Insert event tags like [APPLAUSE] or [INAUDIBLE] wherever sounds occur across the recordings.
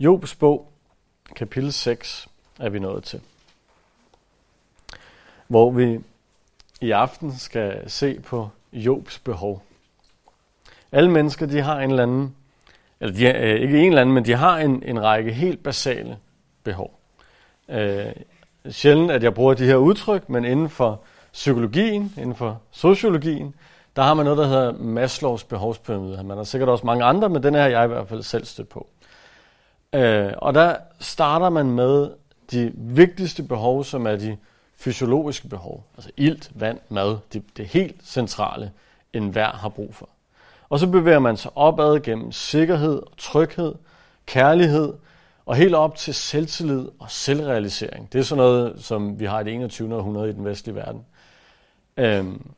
Jobs bog, kapitel 6, er vi nået til. Hvor vi i aften skal se på Jobs behov. Alle mennesker, de har en eller anden, eller de har, øh, ikke en eller anden, men de har en, en række helt basale behov. Øh, sjældent, at jeg bruger de her udtryk, men inden for psykologien, inden for sociologien, der har man noget, der hedder Maslows behovspyramide. Man har sikkert også mange andre, men den er jeg i hvert fald selv stødt på. Øh, og der starter man med de vigtigste behov, som er de fysiologiske behov. Altså ilt, vand, mad. Det, det helt centrale, enhver har brug for. Og så bevæger man sig opad gennem sikkerhed, tryghed, kærlighed, og helt op til selvtillid og selvrealisering. Det er sådan noget, som vi har i det 21. århundrede i den vestlige verden. Øhm,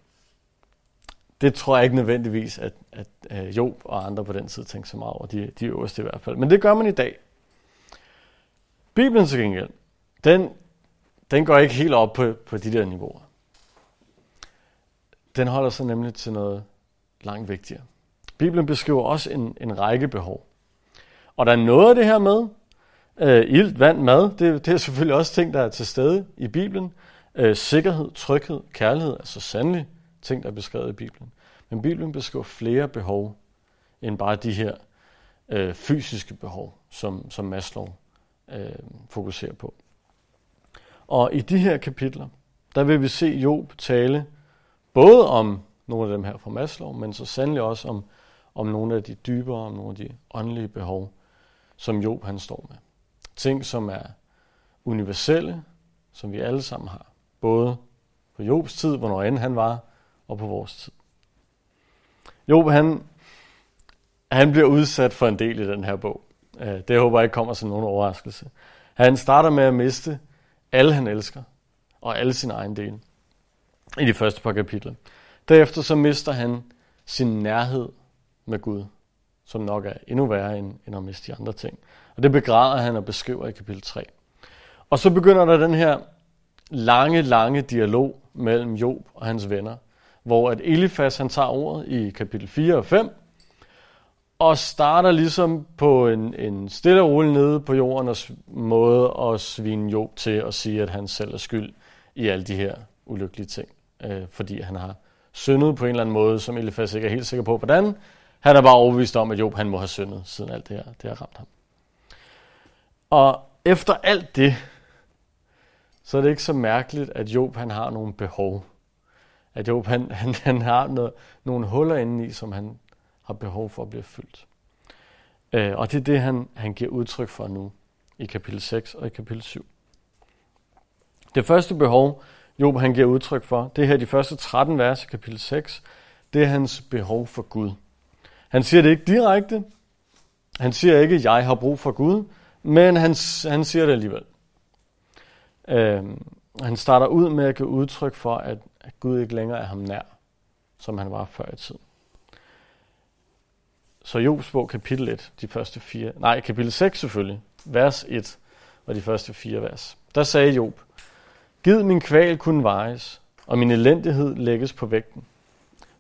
det tror jeg ikke nødvendigvis, at, at, øh, Job og andre på den tid tænker så meget over, de, de øverste i hvert fald. Men det gør man i dag. Bibelen til gengæld, den, den går ikke helt op på, på de der niveauer. Den holder sig nemlig til noget langt vigtigere. Bibelen beskriver også en, en række behov. Og der er noget af det her med, øh, ilt, vand, mad, det, det er selvfølgelig også ting, der er til stede i Bibelen. Øh, sikkerhed, tryghed, kærlighed, altså sandelig ting, der er beskrevet i Bibelen. Men Bibelen beskriver flere behov, end bare de her øh, fysiske behov, som, som Maslow øh, fokuserer på. Og i de her kapitler, der vil vi se Job tale både om nogle af dem her fra Maslow, men så sandelig også om, om nogle af de dybere, om nogle af de åndelige behov, som Job han står med. Ting, som er universelle, som vi alle sammen har. Både på Jobs tid, hvornår end han var, og på vores tid. Job, han, han bliver udsat for en del i den her bog. Øh, det håber jeg ikke kommer som nogen overraskelse. Han starter med at miste alle han elsker, og alle sine egen dele i de første par kapitler. Derefter så mister han sin nærhed med Gud, som nok er endnu værre end, end at miste de andre ting. Og det begræder han og beskriver i kapitel 3. Og så begynder der den her lange, lange dialog mellem Job og hans venner, hvor at Elifas han tager ordet i kapitel 4 og 5, og starter ligesom på en, en stille og rolig nede på jorden og måde at svine Job til at sige, at han selv er skyld i alle de her ulykkelige ting, øh, fordi han har syndet på en eller anden måde, som Elifas ikke er helt sikker på, hvordan. Han er bare overbevist om, at Job han må have syndet, siden alt det her det har ramt ham. Og efter alt det, så er det ikke så mærkeligt, at Job han har nogle behov. At Job han, han, han har noget, nogle huller indeni, som han har behov for at blive fyldt. Øh, og det er det, han, han giver udtryk for nu i kapitel 6 og i kapitel 7. Det første behov, Job han giver udtryk for, det her de første 13 vers i kapitel 6, det er hans behov for Gud. Han siger det ikke direkte. Han siger ikke, jeg har brug for Gud, men han, han siger det alligevel. Øh, han starter ud med at give udtryk for, at, at Gud ikke længere er ham nær, som han var før i tiden. Så Jobs bog kapitel 1, de første fire, nej, kapitel 6 selvfølgelig, vers 1 og de første fire vers. Der sagde Job, Gid min kval kunne vejes, og min elendighed lægges på vægten.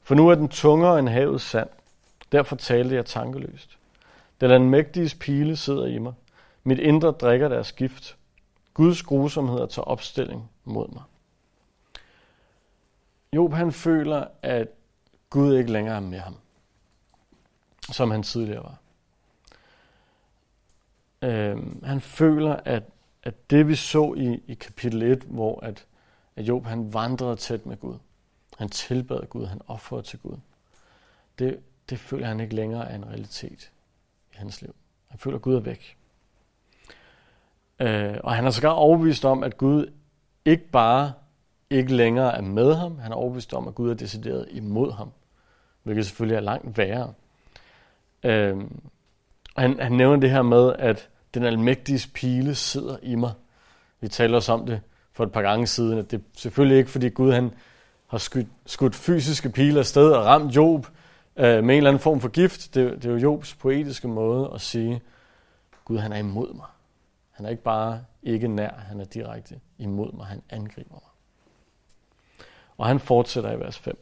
For nu er den tungere end havets sand. Derfor talte jeg tankeløst. Den almægtiges pile sidder i mig. Mit indre drikker deres gift. Guds grusomheder tager opstilling mod mig. Job han føler, at Gud ikke længere er med ham som han tidligere var. Øh, han føler, at, at det vi så i, i kapitel 1, hvor at, at Job han vandrede tæt med Gud, han tilbad Gud, han offrede til Gud, det, det føler han ikke længere er en realitet i hans liv. Han føler, at Gud er væk. Øh, og han er sågar overbevist om, at Gud ikke bare ikke længere er med ham, han er overbevist om, at Gud er decideret imod ham, hvilket selvfølgelig er langt værre. Øh, han, han nævner det her med, at den almægtige pile sidder i mig. Vi taler også om det for et par gange siden, at det er selvfølgelig ikke, fordi Gud han har skudt, skudt fysiske piler afsted og ramt Job øh, med en eller anden form for gift. Det, det er jo Jobs poetiske måde at sige, Gud han er imod mig. Han er ikke bare ikke nær, han er direkte imod mig. Han angriber mig. Og han fortsætter i vers 5.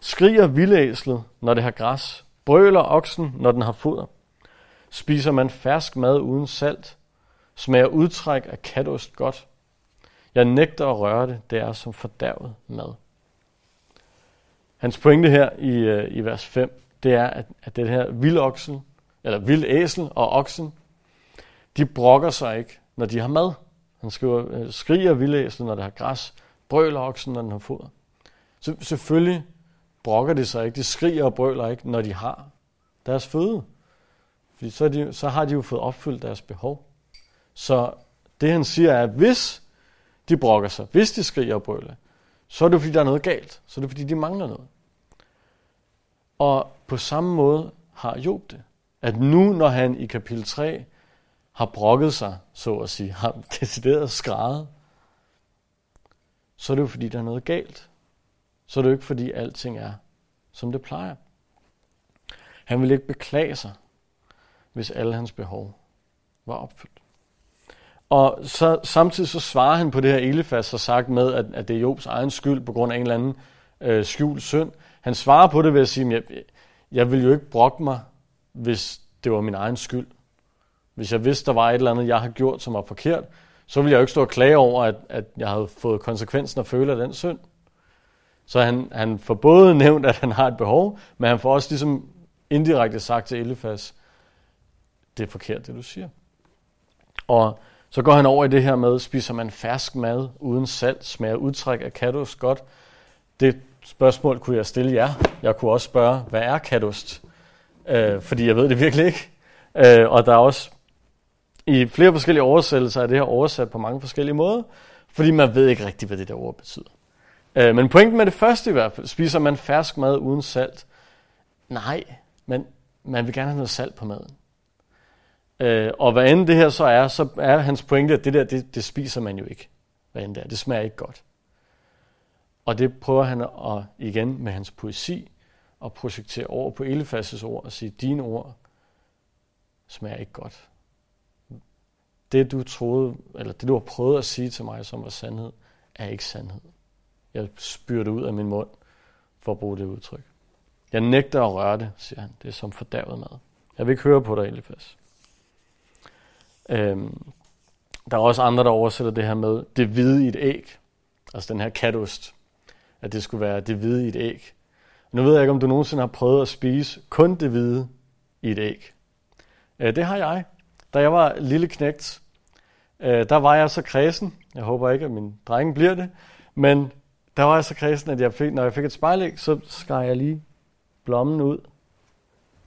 Skriger vildæslet, når det har græs, Brøler oksen, når den har foder. Spiser man fersk mad uden salt? Smager udtræk af katost godt? Jeg nægter at røre det, det er som fordærvet mad. Hans pointe her i, øh, i vers 5, det er, at, at det her vildoksen, eller vild æsel og oksen, de brokker sig ikke, når de har mad. Han skriver, øh, skriger vildæsel, når det har græs, brøler oksen, når den har foder. Så selvfølgelig brokker de sig ikke, de skriger og brøler ikke, når de har deres føde. Fordi så, de, så har de jo fået opfyldt deres behov. Så det han siger er, at hvis de brokker sig, hvis de skriger og brøler, så er det fordi, der er noget galt. Så er det fordi, de mangler noget. Og på samme måde har Job det. At nu, når han i kapitel 3 har brokket sig, så at sige, har [LAUGHS] decideret skrædet, så er det jo fordi, der er noget galt. Så er det jo ikke fordi, alting er, som det plejer. Han vil ikke beklage sig, hvis alle hans behov var opfyldt. Og så, samtidig så svarer han på det her Elefas har sagt med, at, at det er Jobs egen skyld på grund af en eller anden øh, skjult synd. Han svarer på det ved at sige, at jeg, jeg vil jo ikke brokke mig, hvis det var min egen skyld. Hvis jeg vidste, der var et eller andet, jeg har gjort, som var forkert, så ville jeg jo ikke stå og klage over, at, at jeg havde fået konsekvensen og føle af den synd. Så han, han får både [LAUGHS] nævnt, at han har et behov, men han får også ligesom indirekte sagt til Elifas, det er forkert, det du siger. Og så går han over i det her med, spiser man fersk mad uden salt, smager udtræk af kadost godt. Det spørgsmål kunne jeg stille jer. Jeg kunne også spørge, hvad er kadost? Øh, fordi jeg ved det virkelig ikke. Øh, og der er også i flere forskellige oversættelser er det her oversat på mange forskellige måder, fordi man ved ikke rigtigt, hvad det der ord betyder. Øh, men pointen med det første i hvert fald, spiser man fersk mad uden salt? Nej, men man vil gerne have noget salt på maden. Øh, og hvad end det her så er, så er hans pointe, at det der, det, det spiser man jo ikke. Hvad end det er. Det smager ikke godt. Og det prøver han at, igen med hans poesi at projektere over på Elefas' ord og sige, dine ord smager ikke godt. Det du troede, eller det du har prøvet at sige til mig, som var sandhed, er ikke sandhed. Jeg spyrer det ud af min mund, for at bruge det udtryk. Jeg nægter at røre det, siger han. Det er som fordavet mad. Jeg vil ikke høre på dig, Elifas. Øhm, der er også andre, der oversætter det her med det hvide i et æg. Altså den her katost. At det skulle være det hvide i et æg. Nu ved jeg ikke, om du nogensinde har prøvet at spise kun det hvide i et æg. Øh, det har jeg. Da jeg var lille knægt, øh, der var jeg så kredsen. Jeg håber ikke, at min dreng bliver det. Men der var jeg så kredsen, at jeg fik, når jeg fik et spejlæg, så skar jeg lige blommen ud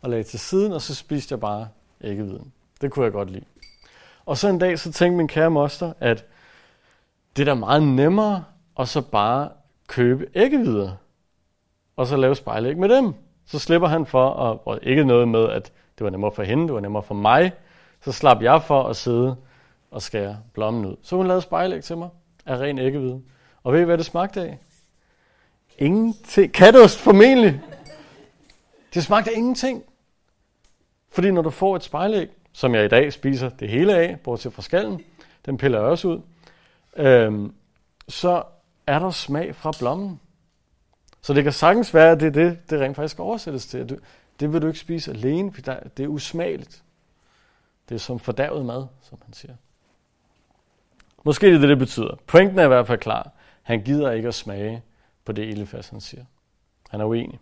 og lagde til siden, og så spiste jeg bare æggeviden. Det kunne jeg godt lide. Og så en dag, så tænkte min kære moster, at det er da meget nemmere at så bare købe æggevider, og så lave spejlæg med dem. Så slipper han for, at, og ikke noget med, at det var nemmere for hende, det var nemmere for mig, så slap jeg for at sidde og skære blommen ud. Så hun lavede spejlæg til mig af ren æggehvide. Og ved I, hvad det smagte af? Ingenting. Katost formentlig. Det smagte af ingenting. Fordi når du får et spejlæg, som jeg i dag spiser det hele af, bortset fra skallen, den piller jeg også ud, øhm, så er der smag fra blommen. Så det kan sagtens være, at det er det, det rent faktisk skal oversættes til. Du, det vil du ikke spise alene, for det er usmageligt. Det er som fordærvet mad, som han siger. Måske det er det, det betyder. Pointen er i hvert fald klar. Han gider ikke at smage på det Elifas, han siger. Han er uenig.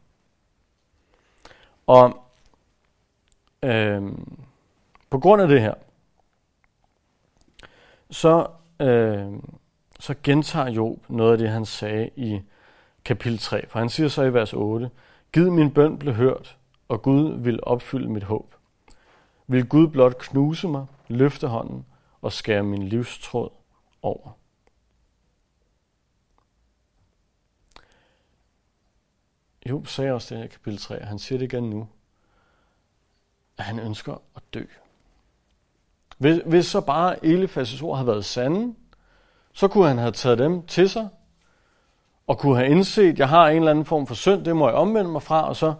Og øhm, på grund af det her, så, øhm, så gentager Job noget af det, han sagde i kapitel 3. For han siger så i vers 8, Gid min bøn blev hørt, og Gud vil opfylde mit håb. Vil Gud blot knuse mig, løfte hånden og skære min livstråd over. Job sagde også det her kapitel 3, og han siger det igen nu, at han ønsker at dø. Hvis, hvis så bare Elifas' ord havde været sande, så kunne han have taget dem til sig, og kunne have indset, at jeg har en eller anden form for synd, det må jeg omvende mig fra, og så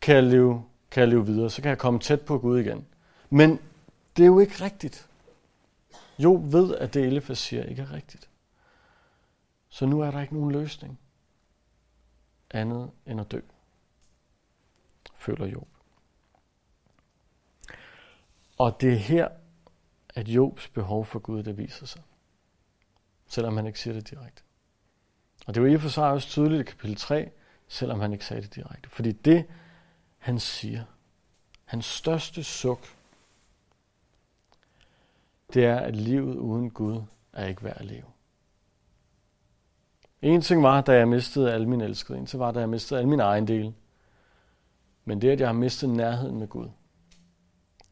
kan jeg leve, kan jeg leve videre, så kan jeg komme tæt på Gud igen. Men det er jo ikke rigtigt. Jo ved, at det Elifas siger ikke er rigtigt. Så nu er der ikke nogen løsning andet end at dø, føler Job. Og det er her, at Jobs behov for Gud, det viser sig. Selvom han ikke siger det direkte. Og det var i og for sig også tydeligt i kapitel 3, selvom han ikke sagde det direkte. Fordi det, han siger, hans største suk, det er, at livet uden Gud er ikke værd at leve. En ting var, da jeg mistede alle mine elskede. En ting var, da jeg mistede alle mine ejendele. Men det, at jeg har mistet nærheden med Gud,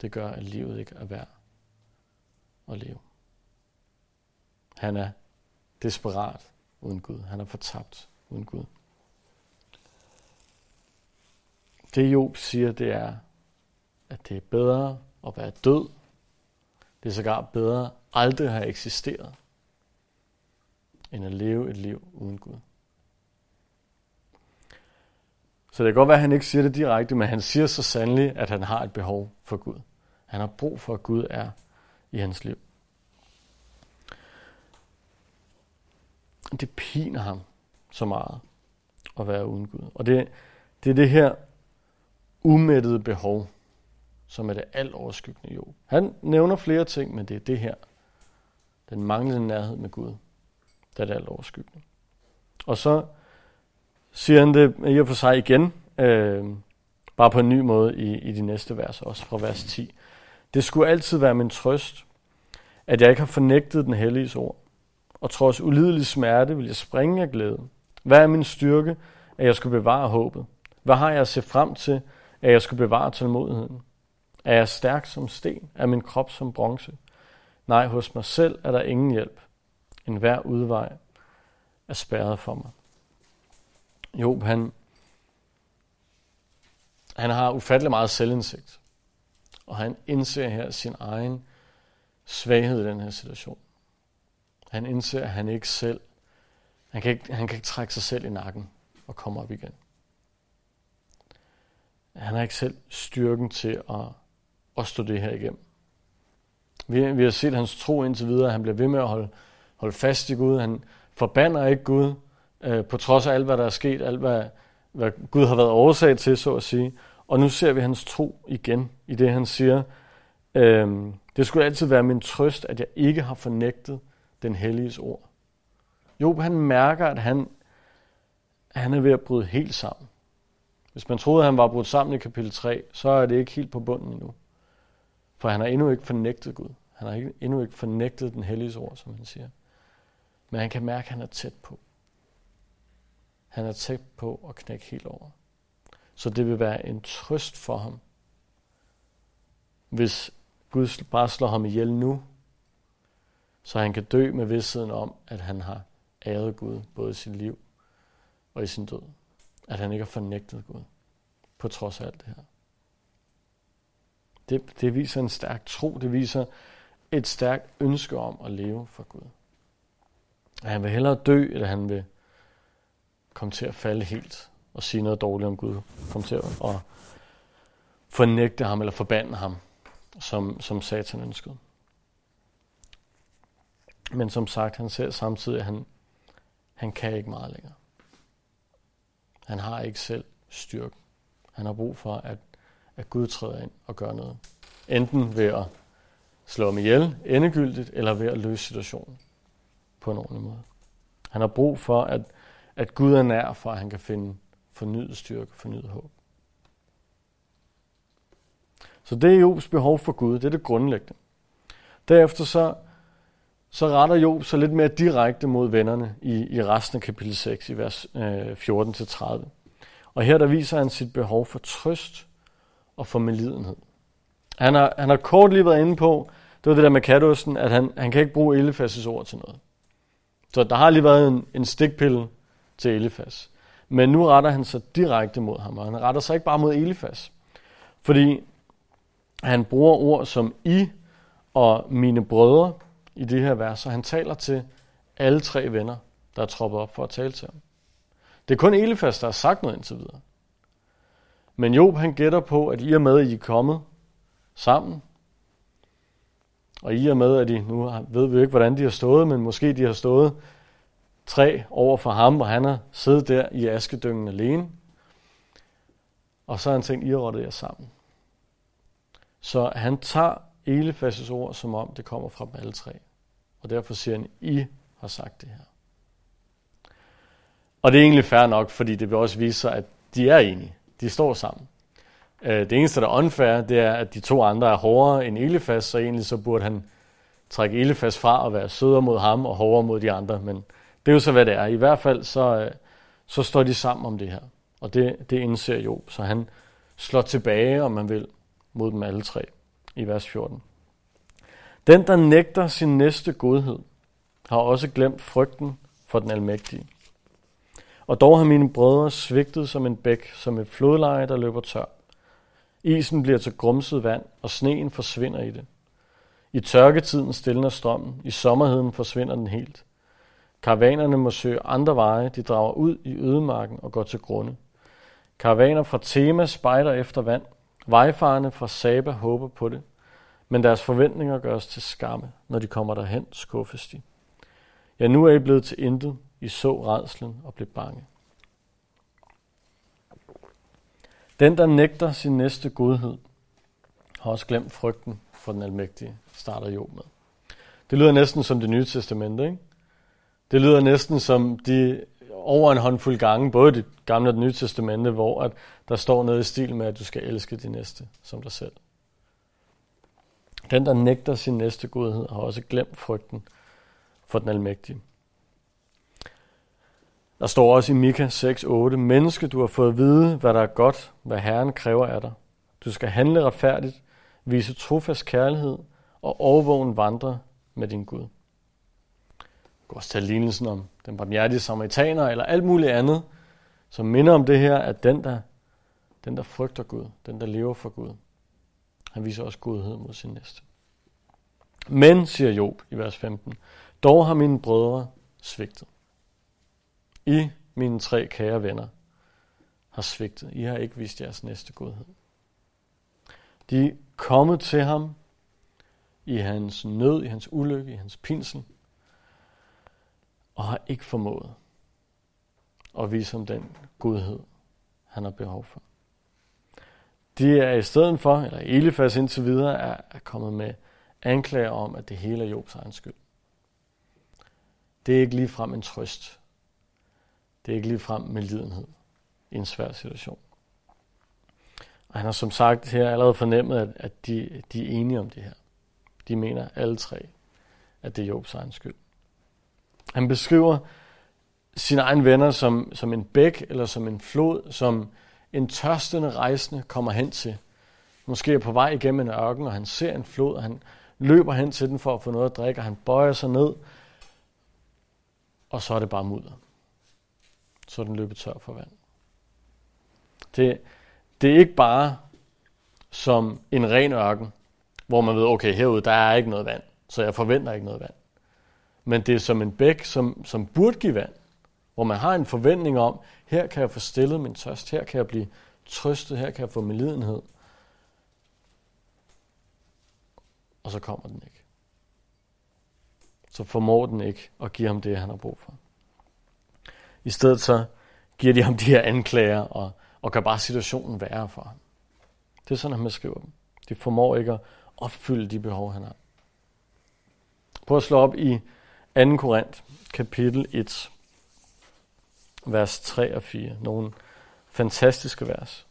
det gør, at livet ikke er værd at leve. Han er desperat uden Gud. Han er fortabt uden Gud. Det Job siger, det er, at det er bedre at være død. Det er sågar bedre aldrig at have eksisteret, end at leve et liv uden Gud. Så det kan godt være, at han ikke siger det direkte, men han siger så sandelig, at han har et behov for Gud. Han har brug for, at Gud er i hans liv. Det piner ham så meget at være uden Gud. Og det, det er det her umættede behov, som er det alt overskyggende jo. Han nævner flere ting, men det er det her. Den manglende nærhed med Gud. Det er det alt overskyggende. Og så siger han det i og for sig igen, øh, bare på en ny måde i, i de næste vers, også fra vers 10. Det skulle altid være min trøst, at jeg ikke har fornægtet den hellige ord, og trods ulidelig smerte vil jeg springe af glæde. Hvad er min styrke, at jeg skulle bevare håbet? Hvad har jeg at se frem til, at jeg skulle bevare tålmodigheden? Er jeg stærk som sten? Er min krop som bronze? Nej, hos mig selv er der ingen hjælp. En hver udvej er spærret for mig. Job, han, han har ufattelig meget selvindsigt. Og han indser her sin egen svaghed i den her situation. Han indser, at han ikke selv, han kan ikke, han kan ikke trække sig selv i nakken og komme op igen. Han har ikke selv styrken til at, at stå det her igennem. Vi, vi har set hans tro indtil videre, han bliver ved med at holde, holde fast i Gud. Han forbander ikke Gud, øh, på trods af alt, hvad der er sket, alt, hvad, hvad Gud har været årsag til, så at sige. Og nu ser vi hans tro igen i det, han siger. Øh, det skulle altid være min trøst, at jeg ikke har fornægtet den helliges ord. Job han mærker, at han, han er ved at bryde helt sammen. Hvis man troede, at han var brudt sammen i kapitel 3, så er det ikke helt på bunden endnu. For han har endnu ikke fornægtet Gud. Han har endnu ikke fornægtet den hellige ord, som han siger. Men han kan mærke, at han er tæt på. Han er tæt på at knække helt over. Så det vil være en trøst for ham, hvis Gud bare slår ham ihjel nu, så han kan dø med vidstheden om, at han har æret Gud både i sit liv og i sin død. At han ikke har fornægtet Gud, på trods af alt det her. Det, det viser en stærk tro, det viser et stærkt ønske om at leve for Gud. At han vil hellere dø, end han vil komme til at falde helt og sige noget dårligt om Gud. Komme til at fornægte ham eller forbande ham, som, som Satan ønskede. Men som sagt, han ser samtidig, at han, han kan ikke meget længere. Han har ikke selv styrke. Han har brug for, at, at Gud træder ind og gør noget. Enten ved at slå ham ihjel endegyldigt, eller ved at løse situationen på en ordentlig måde. Han har brug for, at, at Gud er nær, for at han kan finde fornyet styrke, fornyet håb. Så det er Jobs behov for Gud, det er det grundlæggende. Derefter så så retter Job sig lidt mere direkte mod vennerne i, i resten af kapitel 6, i vers øh, 14-30. Og her der viser han sit behov for trøst og for medlidenhed. Han har, han har kort lige været inde på, det var det der med katosten, at han, han kan ikke bruge Elifas' ord til noget. Så der har lige været en, en stikpille til Elifas. Men nu retter han sig direkte mod ham, og han retter sig ikke bare mod Elifas. Fordi han bruger ord som I og mine brødre, i det her vers, og han taler til alle tre venner, der er troppet op for at tale til ham. Det er kun Elifas, der har sagt noget indtil videre. Men Job han gætter på, at i og med, at I er kommet sammen, og i og med, at de, nu ved vi ikke, hvordan de har stået, men måske de har stået tre over for ham, og han har siddet der i askedyngen alene. Og så har han tænkt, I har jer sammen. Så han tager Elifas' ord, som om det kommer fra dem alle tre. Og derfor siger han, I har sagt det her. Og det er egentlig fair nok, fordi det vil også vise sig, at de er enige. De står sammen. Øh, det eneste, der er unfair, det er, at de to andre er hårdere end Elifas, så egentlig så burde han trække Elifas fra og være sødere mod ham og hårdere mod de andre. Men det er jo så, hvad det er. I hvert fald så, øh, så står de sammen om det her. Og det, det indser Job. Så han slår tilbage, om man vil, mod dem alle tre i vers 14. Den, der nægter sin næste godhed, har også glemt frygten for den almægtige. Og dog har mine brødre svigtet som en bæk, som et flodleje, der løber tør. Isen bliver til grumset vand, og sneen forsvinder i det. I tørketiden stilner strømmen, i sommerheden forsvinder den helt. Karavanerne må søge andre veje, de drager ud i ødemarken og går til grunde. Karavaner fra Tema spejder efter vand, vejfarerne fra Saba håber på det, men deres forventninger gøres til skamme. Når de kommer derhen, skuffes de. Ja, nu er I blevet til intet. I så redslen og blev bange. Den, der nægter sin næste godhed, har også glemt frygten for den almægtige, starter Job med. Det lyder næsten som det nye testamente, ikke? Det lyder næsten som de over en håndfuld gange, både det gamle og det nye testamente, hvor at der står noget i stil med, at du skal elske din næste som dig selv. Den, der nægter sin næste godhed, har også glemt frygten for den almægtige. Der står også i Mika 6:8, Menneske, du har fået at vide, hvad der er godt, hvad Herren kræver af dig. Du skal handle retfærdigt, vise trofast kærlighed og overvågen vandre med din Gud. Du kan også tage lignelsen om den barmhjertige samaritaner eller alt muligt andet, som minder om det her, at den der, den, der frygter Gud, den, der lever for Gud, han viser også godhed mod sin næste. Men, siger Job i vers 15, dog har mine brødre svigtet. I, mine tre kære venner, har svigtet. I har ikke vist jeres næste godhed. De er kommet til ham i hans nød, i hans ulykke, i hans pinsel, og har ikke formået at vise ham den godhed, han har behov for. De er i stedet for, eller Elifas indtil videre, er, er kommet med anklager om, at det hele er Jobs egen skyld. Det er ikke lige frem en trøst. Det er ikke lige frem med lidenhed i en svær situation. Og han har som sagt her allerede fornemmet, at, at de, de er enige om det her. De mener alle tre, at det er Jobs egen skyld. Han beskriver sine egne venner som, som en bæk eller som en flod, som en tørstende rejsende kommer hen til. Måske er på vej igennem en ørken, og han ser en flod, og han løber hen til den for at få noget at drikke, og han bøjer sig ned, og så er det bare mudder. Så er den løbet tør for vand. Det, det er ikke bare som en ren ørken, hvor man ved, okay, herude, der er ikke noget vand, så jeg forventer ikke noget vand. Men det er som en bæk, som, som burde give vand, hvor man har en forventning om, her kan jeg få stillet min tørst, her kan jeg blive trøstet, her kan jeg få min lidenhed. Og så kommer den ikke. Så formår den ikke at give ham det, han har brug for. I stedet så giver de ham de her anklager, og, og gør bare situationen værre for ham. Det er sådan, han beskriver dem. De formår ikke at opfylde de behov, han har. Prøv at slå op i 2. Korint, kapitel 1, vers 3 og 4. Nogle fantastiske vers.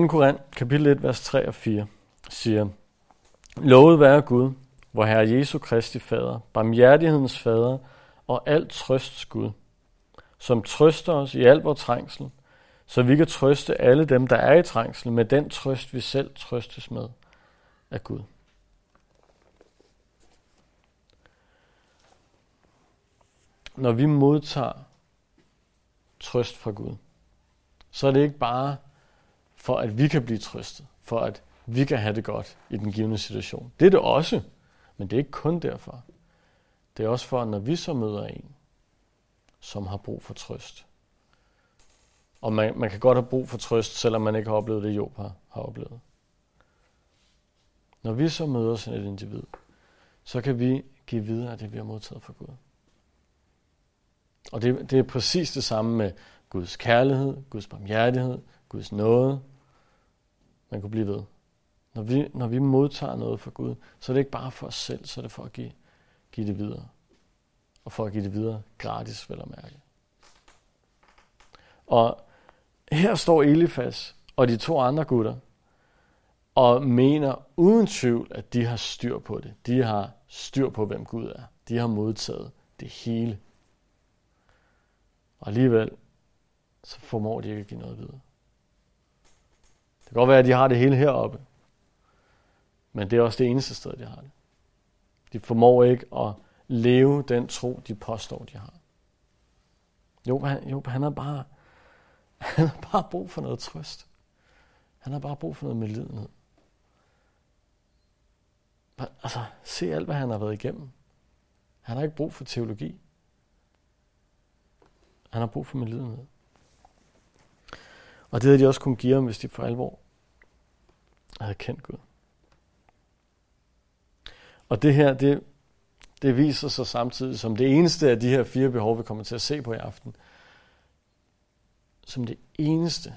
2. Korinth, kapitel 1, vers 3 og 4, siger, Lovet være Gud, hvor Herre Jesu Kristi Fader, barmhjertighedens Fader og alt trøsts Gud, som trøster os i al vores trængsel, så vi kan trøste alle dem, der er i trængsel, med den trøst, vi selv trøstes med af Gud. Når vi modtager trøst fra Gud, så er det ikke bare for at vi kan blive trøstet, for at vi kan have det godt i den givende situation. Det er det også, men det er ikke kun derfor. Det er også for, at når vi så møder en, som har brug for trøst, og man, man kan godt have brug for trøst, selvom man ikke har oplevet det, Job har, har oplevet. Når vi så møder sådan et individ, så kan vi give videre det, vi har modtaget fra Gud. Og det, det er præcis det samme med Guds kærlighed, Guds barmhjertighed, Guds nåde. Man kunne blive ved. Når vi, når vi modtager noget fra Gud, så er det ikke bare for os selv, så er det for at give, give det videre. Og for at give det videre gratis, vel at mærke. Og her står Elifas og de to andre gutter, og mener uden tvivl, at de har styr på det. De har styr på, hvem Gud er. De har modtaget det hele. Og alligevel, så formår de ikke at give noget videre. Det kan godt være, at de har det hele heroppe. Men det er også det eneste sted, de har det. De formår ikke at leve den tro, de påstår, de har. Jo, han, jo, han har bare, [LAUGHS] han har bare brug for noget trøst. Han har bare brug for noget medlidenhed. Altså, se alt, hvad han har været igennem. Han har ikke brug for teologi. Han har brug for medlidenhed. Og det havde de også kunne give ham, hvis de for alvor havde kendt Gud. Og det her, det, det viser sig samtidig som det eneste af de her fire behov, vi kommer til at se på i aften, som det eneste,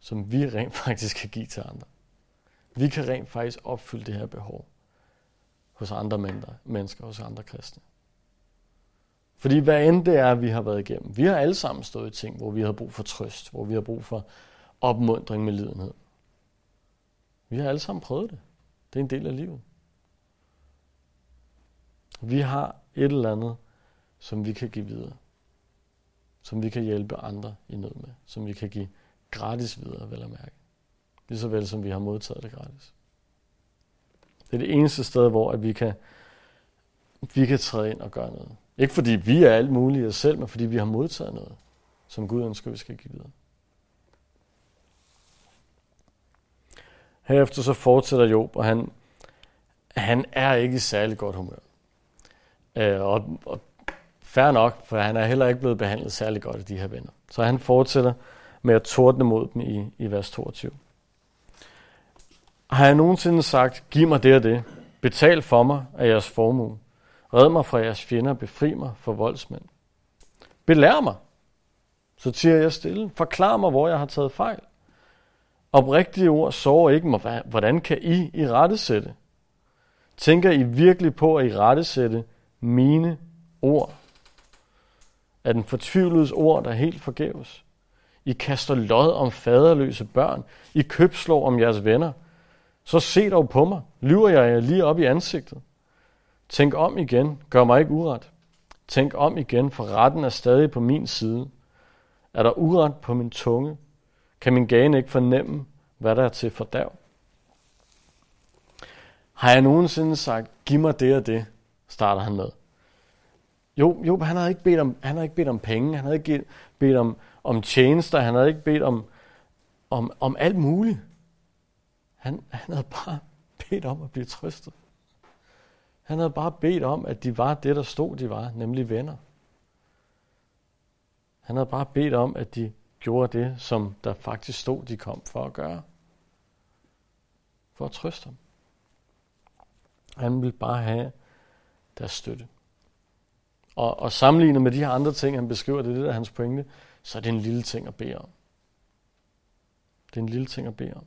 som vi rent [LAUGHS] faktisk kan give til andre. Vi kan rent faktisk opfylde det her behov hos andre mennesker, hos andre kristne. Fordi hvad end det er, vi har været igennem, vi har alle sammen stået i ting, hvor vi har brug for trøst, hvor vi har brug for opmundring med lidenhed. Vi har alle sammen prøvet det. Det er en del af livet. Vi har et eller andet, som vi kan give videre. Som vi kan hjælpe andre i nød med. Som vi kan give gratis videre, vel at mærke. Lige så vel som vi har modtaget det gratis. Det er det eneste sted, hvor at vi kan, vi kan træde ind og gøre noget. Ikke fordi vi er alt muligt os selv, men fordi vi har modtaget noget, som Gud ønsker, vi skal give videre. Herefter så fortsætter Job, og han, han er ikke i særlig godt humør. Øh, og, og fair nok, for han er heller ikke blevet behandlet særlig godt af de her venner. Så han fortsætter med at tordne mod dem i, i vers 22. Har jeg nogensinde sagt, giv mig det og det, betal for mig af jeres formue, red mig fra jeres fjender, befri mig fra voldsmænd. Belær mig, så siger jeg stille. Forklar mig, hvor jeg har taget fejl. Oprigtige ord sover ikke mig. Hvordan kan I i rettesætte? Tænker I virkelig på at i rettesætte mine ord? Er den fortvivledes ord, der helt forgæves? I kaster lod om faderløse børn. I købslår om jeres venner. Så se dog på mig. Lyver jeg jer lige op i ansigtet? Tænk om igen. Gør mig ikke uret. Tænk om igen, for retten er stadig på min side. Er der uret på min tunge? Kan min gane ikke fornemme, hvad der er til fordav? Har jeg nogensinde sagt, giv mig det og det, starter han med. Jo, jo, han havde ikke bedt om, han havde ikke bedt om penge, han havde ikke bedt om, om tjenester, han havde ikke bedt om, om, om alt muligt. Han, han havde bare bedt om at blive trøstet. Han havde bare bedt om, at de var det, der stod, de var, nemlig venner. Han havde bare bedt om, at de gjorde det, som der faktisk stod, de kom for at gøre. For at trøste dem. Han ville bare have deres støtte. Og, og sammenlignet med de her andre ting, han beskriver, det er det der er hans pointe, så er det en lille ting at bede om. Det er en lille ting at bede om.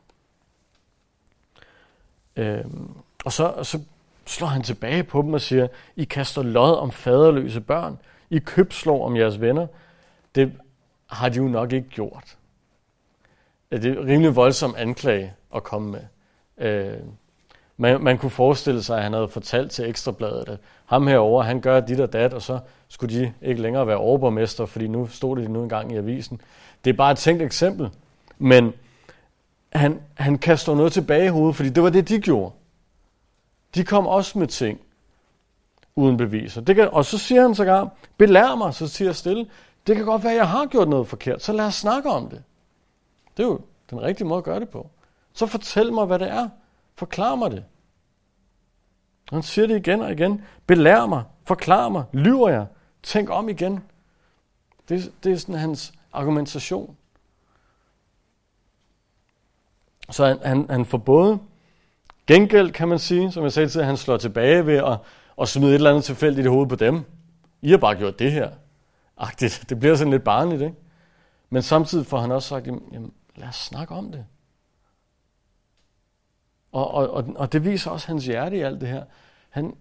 Øhm, og så, og så slår han tilbage på dem og siger, I kaster lod om faderløse børn. I købslår om jeres venner. Det har de jo nok ikke gjort. Det er rimelig voldsom anklage at komme med. Øh, man, man kunne forestille sig, at han havde fortalt til Ekstrabladet, at ham herover han gør dit og dat, og så skulle de ikke længere være overborgmester, fordi nu stod det nu engang i avisen. Det er bare et tænkt eksempel, men han, han kaster noget tilbage i hovedet, fordi det var det, de gjorde. De kom også med ting uden beviser. Det kan, og så siger han sågar, belær mig, så siger jeg stille. Det kan godt være, at jeg har gjort noget forkert, så lad os snakke om det. Det er jo den rigtige måde at gøre det på. Så fortæl mig, hvad det er. Forklar mig det. Han siger det igen og igen. Belær mig. Forklar mig. Lyver jeg. Tænk om igen. Det, det er sådan hans argumentation. Så han, han, han får både gengæld, kan man sige, som jeg sagde til, at han slår tilbage ved at, at smide et eller andet tilfældigt i hovedet på dem. I har bare gjort det her. Agtigt. Det bliver sådan lidt barnligt, ikke? Men samtidig får han også sagt, jamen, lad os snakke om det. Og, og, og, og det viser også hans hjerte i alt det her. Han,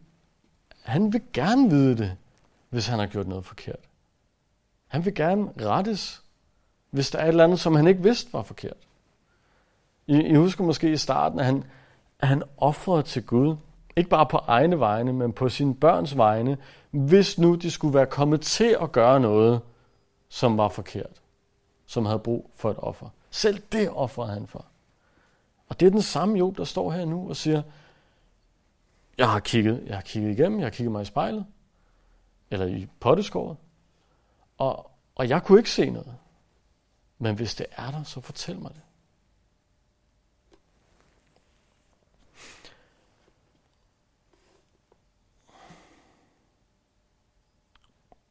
han vil gerne vide det, hvis han har gjort noget forkert. Han vil gerne rettes, hvis der er et eller andet, som han ikke vidste var forkert. I, I husker måske i starten, at han, at han offrede til Gud. Ikke bare på egne vegne, men på sine børns vegne, hvis nu de skulle være kommet til at gøre noget, som var forkert, som havde brug for et offer. Selv det offrede han for. Og det er den samme Job, der står her nu og siger, jeg har kigget, jeg har kigget igennem, jeg har kigget mig i spejlet, eller i potteskåret, og, og jeg kunne ikke se noget. Men hvis det er der, så fortæl mig det.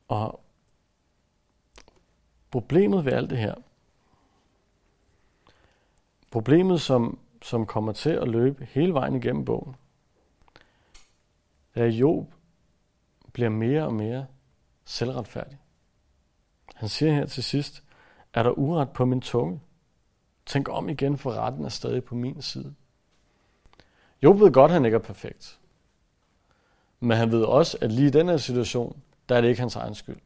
Og problemet ved alt det her, problemet som, som kommer til at løbe hele vejen igennem bogen, er, at Job bliver mere og mere selvretfærdig. Han siger her til sidst, er der uret på min tunge? Tænk om igen, for retten er stadig på min side. Job ved godt, at han ikke er perfekt. Men han ved også, at lige i den her situation, der er det ikke hans egen skyld.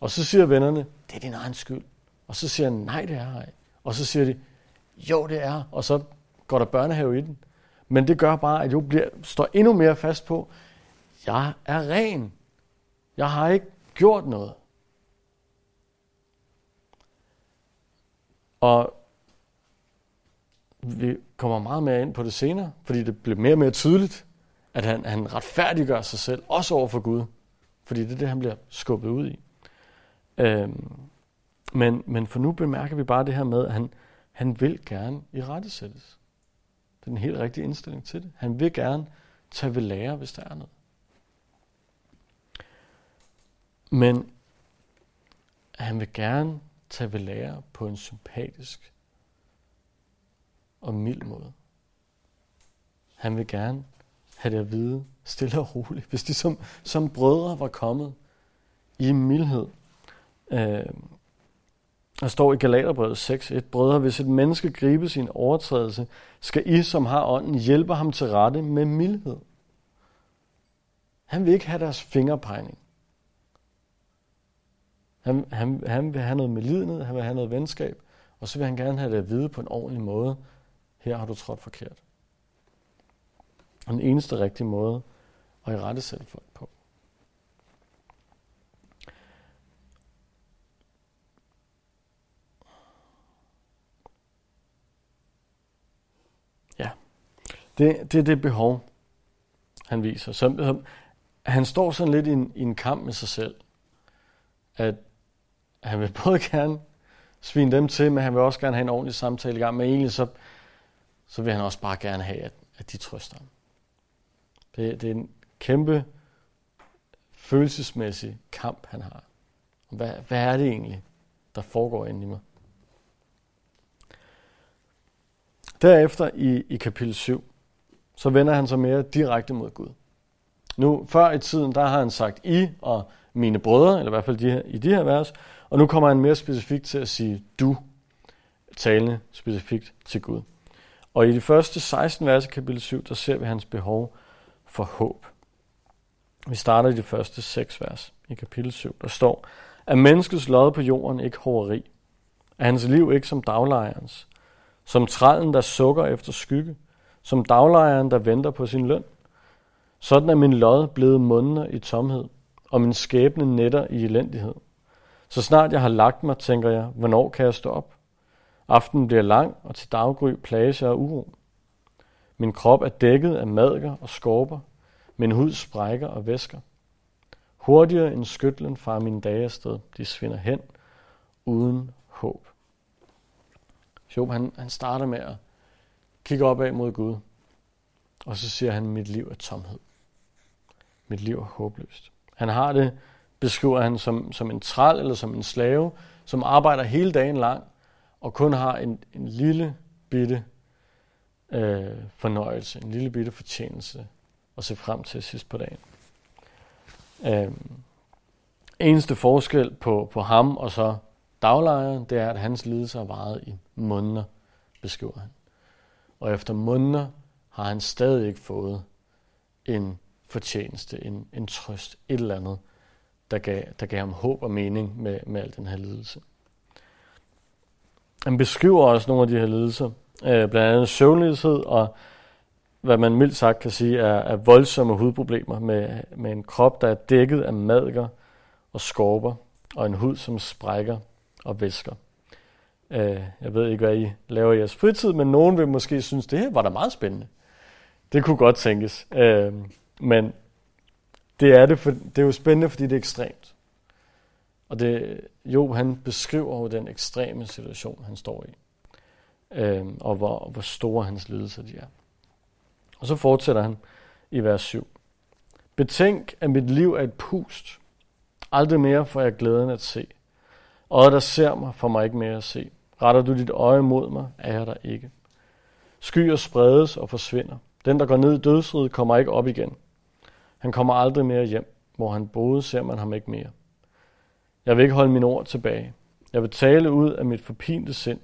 Og så siger vennerne, det er din egen skyld. Og så siger han, nej, det er ej. Og så siger de, jo, det er. Og så går der børnehave i den. Men det gør bare, at Job bliver, står endnu mere fast på, jeg er ren. Jeg har ikke gjort noget. Og vi kommer meget mere ind på det senere, fordi det bliver mere og mere tydeligt, at han, han retfærdiggør sig selv, også over for Gud. Fordi det er det, han bliver skubbet ud i. Øhm, men, men for nu bemærker vi bare det her med, at han, han vil gerne i rettesættes. Det er den helt rigtige indstilling til det. Han vil gerne tage ved lære, hvis der er noget. Men han vil gerne tage ved lære på en sympatisk og mild måde. Han vil gerne have det at vide stille og roligt, hvis de som, som brødre var kommet i mildhed. Øh, der står i Galaterbrevet 6.1, Brødre, hvis et menneske griber sin overtrædelse, skal I, som har ånden, hjælpe ham til rette med mildhed. Han vil ikke have deres fingerpegning. Han, han, han vil have noget med lidenhed, han vil have noget venskab, og så vil han gerne have det at vide på en ordentlig måde. Her har du trådt forkert. Den eneste rigtige måde at i rette sætte folk på. Ja, det, det er det behov, han viser. Så, han står sådan lidt i en, i en kamp med sig selv. At han vil [LAUGHS] både gerne svine dem til, men han vil også gerne have en ordentlig samtale i gang. Men egentlig så, så vil han også bare gerne have, at, at de trøster ham. Det, det er en kæmpe følelsesmæssig kamp, han har. Hvad, hvad er det egentlig, der foregår inde i mig? Derefter i, i kapitel 7, så vender han sig mere direkte mod Gud. Nu, før i tiden, der har han sagt I og mine brødre, eller i hvert fald de her, i de her vers, og nu kommer han mere specifikt til at sige du, talende specifikt til Gud. Og i de første 16 vers i kapitel 7, der ser vi hans behov for håb. Vi starter i de første seks vers i kapitel 7. Der står, at menneskets lod på jorden ikke hoveri, er hans liv ikke som daglejrens, som trallen, der sukker efter skygge, som daglejeren, der venter på sin løn. Sådan er min lod blevet måneder i tomhed, og min skæbne netter i elendighed. Så snart jeg har lagt mig, tænker jeg, hvornår kan jeg stå op? Aftenen bliver lang, og til daggry plages jeg af uro. Min krop er dækket af madker og skorper. Min hud sprækker og væsker. Hurtigere end skytlen far mine dage afsted. De svinder hen uden håb. Job, han, han starter med at kigge opad mod Gud. Og så siger han, mit liv er tomhed. Mit liv er håbløst. Han har det, beskriver han som, som en træl eller som en slave, som arbejder hele dagen lang og kun har en, en lille bitte øh, fornøjelse, en lille bitte fortjeneste at se frem til sidst på dagen. Øh, eneste forskel på, på ham og så daglejeren, det er, at hans lidelse har varet i måneder, beskriver han. Og efter måneder har han stadig ikke fået en fortjeneste, en, en trøst, et eller andet, der gav, der gav ham håb og mening med, med al den her lidelse. Han beskriver også nogle af de her lidelser, øh, blandt andet søvnløshed og hvad man mildt sagt kan sige er, er voldsomme hudproblemer med, med en krop, der er dækket af madker og skorper og en hud, som sprækker og væsker. Øh, jeg ved ikke, hvad I laver i jeres fritid, men nogen vil måske synes, det her var da meget spændende. Det kunne godt tænkes. Øh, men det er, det, for, det er jo spændende, fordi det er ekstremt. Og det, jo, han beskriver jo den ekstreme situation, han står i. Øh, og hvor, hvor store hans lidelser de er. Og så fortsætter han i vers 7. Betænk, at mit liv er et pust. Aldrig mere får jeg glæden at se. Og der ser mig, får mig ikke mere at se. Retter du dit øje mod mig, er jeg der ikke. Skyer spredes og forsvinder. Den, der går ned i dødsriget, kommer ikke op igen. Han kommer aldrig mere hjem. Hvor han boede, ser man ham ikke mere. Jeg vil ikke holde mine ord tilbage. Jeg vil tale ud af mit forpinte sind.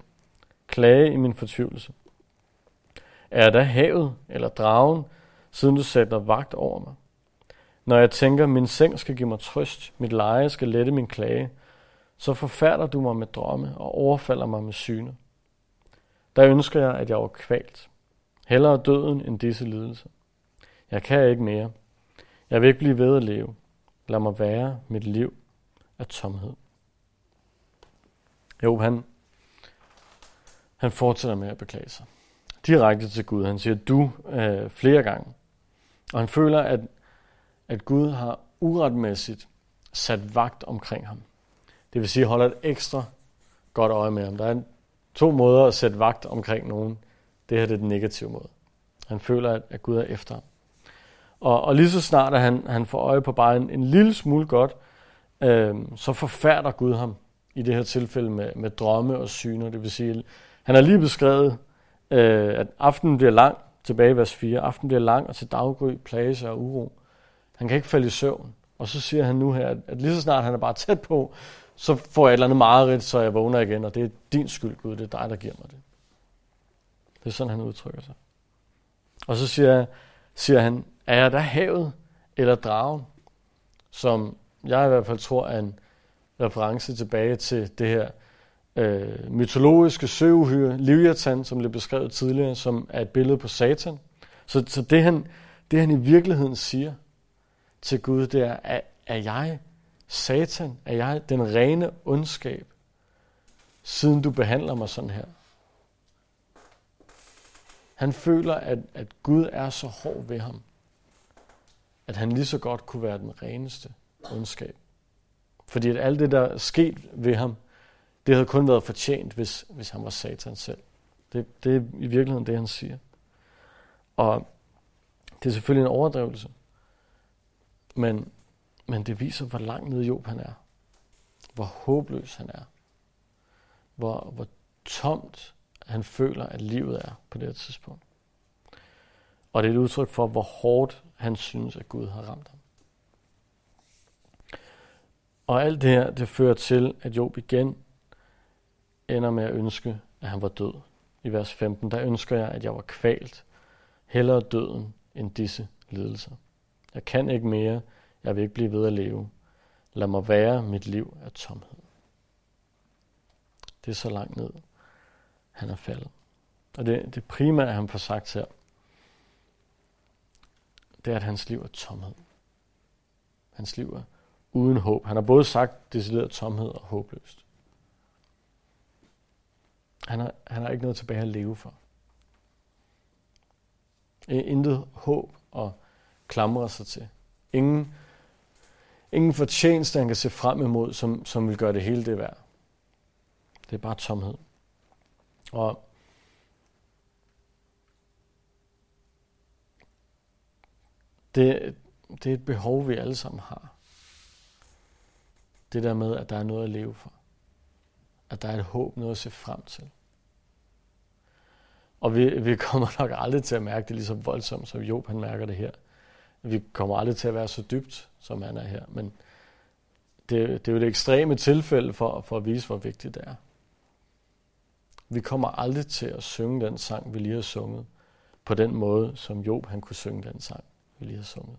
Klage i min fortvivlelse. Er der havet eller dragen, siden du sætter vagt over mig? Når jeg tænker, min seng skal give mig trøst, mit leje skal lette min klage, så forfærder du mig med drømme og overfalder mig med syne. Der ønsker jeg, at jeg var kvalt. Hellere døden end disse lidelser. Jeg kan ikke mere. Jeg vil ikke blive ved at leve. Lad mig være mit liv af tomhed. Jo, han, han fortsætter med at beklage sig direkte til Gud. Han siger du øh, flere gange. Og han føler, at, at Gud har uretmæssigt sat vagt omkring ham. Det vil sige, holder et ekstra godt øje med ham. Der er to måder at sætte vagt omkring nogen. Det her det er den negative måde. Han føler, at, at Gud er efter ham. Og, og lige så snart, at han, han får øje på bare en, en lille smule godt, øh, så forfærder Gud ham i det her tilfælde med, med drømme og syner. Det vil sige, han har lige beskrevet øh, at aftenen bliver lang, tilbage i vers 4, aftenen bliver lang, og til daggry plage og uro. Han kan ikke falde i søvn. Og så siger han nu her, at, at lige så snart han er bare tæt på, så får jeg et eller andet mareridt, så jeg vågner igen, og det er din skyld, Gud, det er dig, der giver mig det. Det er sådan, han udtrykker sig. Og så siger, siger han, er jeg der havet eller dragen, som jeg i hvert fald tror er en reference tilbage til det her øh, mytologiske søuhyre, Leviathan, som blev beskrevet tidligere, som er et billede på Satan. Så, så det, han, det han i virkeligheden siger til Gud, det er, er, er jeg Satan? Er jeg den rene ondskab, siden du behandler mig sådan her? Han føler, at, at Gud er så hård ved ham, at han lige så godt kunne være den reneste ondskab. Fordi at alt det, der er sket ved ham, det havde kun været fortjent, hvis, hvis han var satan selv. Det, det er i virkeligheden det, han siger. Og det er selvfølgelig en overdrivelse. Men, men det viser, hvor langt nede Job han er. Hvor håbløs han er. Hvor, hvor tomt han føler, at livet er på det her tidspunkt. Og det er et udtryk for, hvor hårdt han synes, at Gud har ramt ham. Og alt det her, det fører til, at Job igen ender med at ønske, at han var død. I vers 15, der ønsker jeg, at jeg var kvalt. Hellere døden end disse lidelser. Jeg kan ikke mere. Jeg vil ikke blive ved at leve. Lad mig være mit liv af tomhed. Det er så langt ned, han er faldet. Og det, det primære, han får sagt her, det er, at hans liv er tomhed. Hans liv er uden håb. Han har både sagt decideret tomhed og håbløst. Han har, han har ikke noget tilbage at leve for. Intet håb og klamre sig til. Ingen, ingen fortjeneste, han kan se frem imod, som, som vil gøre det hele det værd. Det er bare tomhed. Og det, det er et behov, vi alle sammen har. Det der med, at der er noget at leve for. At der er et håb, noget at se frem til. Og vi, vi kommer nok aldrig til at mærke det lige så voldsomt, som Job han mærker det her. Vi kommer aldrig til at være så dybt, som han er her. Men det, det er jo det ekstreme tilfælde for, for at vise, hvor vigtigt det er. Vi kommer aldrig til at synge den sang, vi lige har sunget, på den måde, som Job han kunne synge den sang, vi lige har sunget.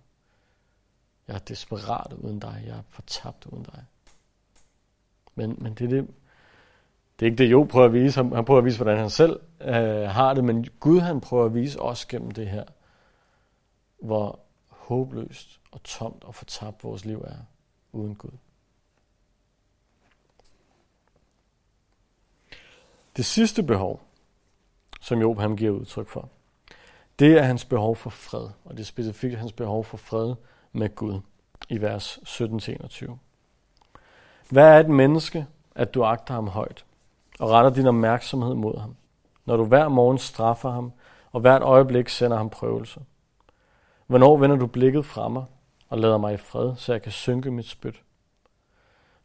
Jeg er desperat uden dig, jeg er fortabt uden dig. Men, men det, er det, det er ikke det, Job prøver at vise. Han, han prøver at vise, hvordan han selv øh, har det, men Gud han prøver at vise os gennem det her, hvor håbløst og tomt og fortabt vores liv er uden Gud. Det sidste behov, som Job han giver udtryk for, det er hans behov for fred, og det er specifikt hans behov for fred med Gud i vers 17-21. Hvad er et menneske, at du agter ham højt, og retter din opmærksomhed mod ham, når du hver morgen straffer ham, og hvert øjeblik sender ham prøvelser? Hvornår vender du blikket fra mig, og lader mig i fred, så jeg kan synke mit spyt?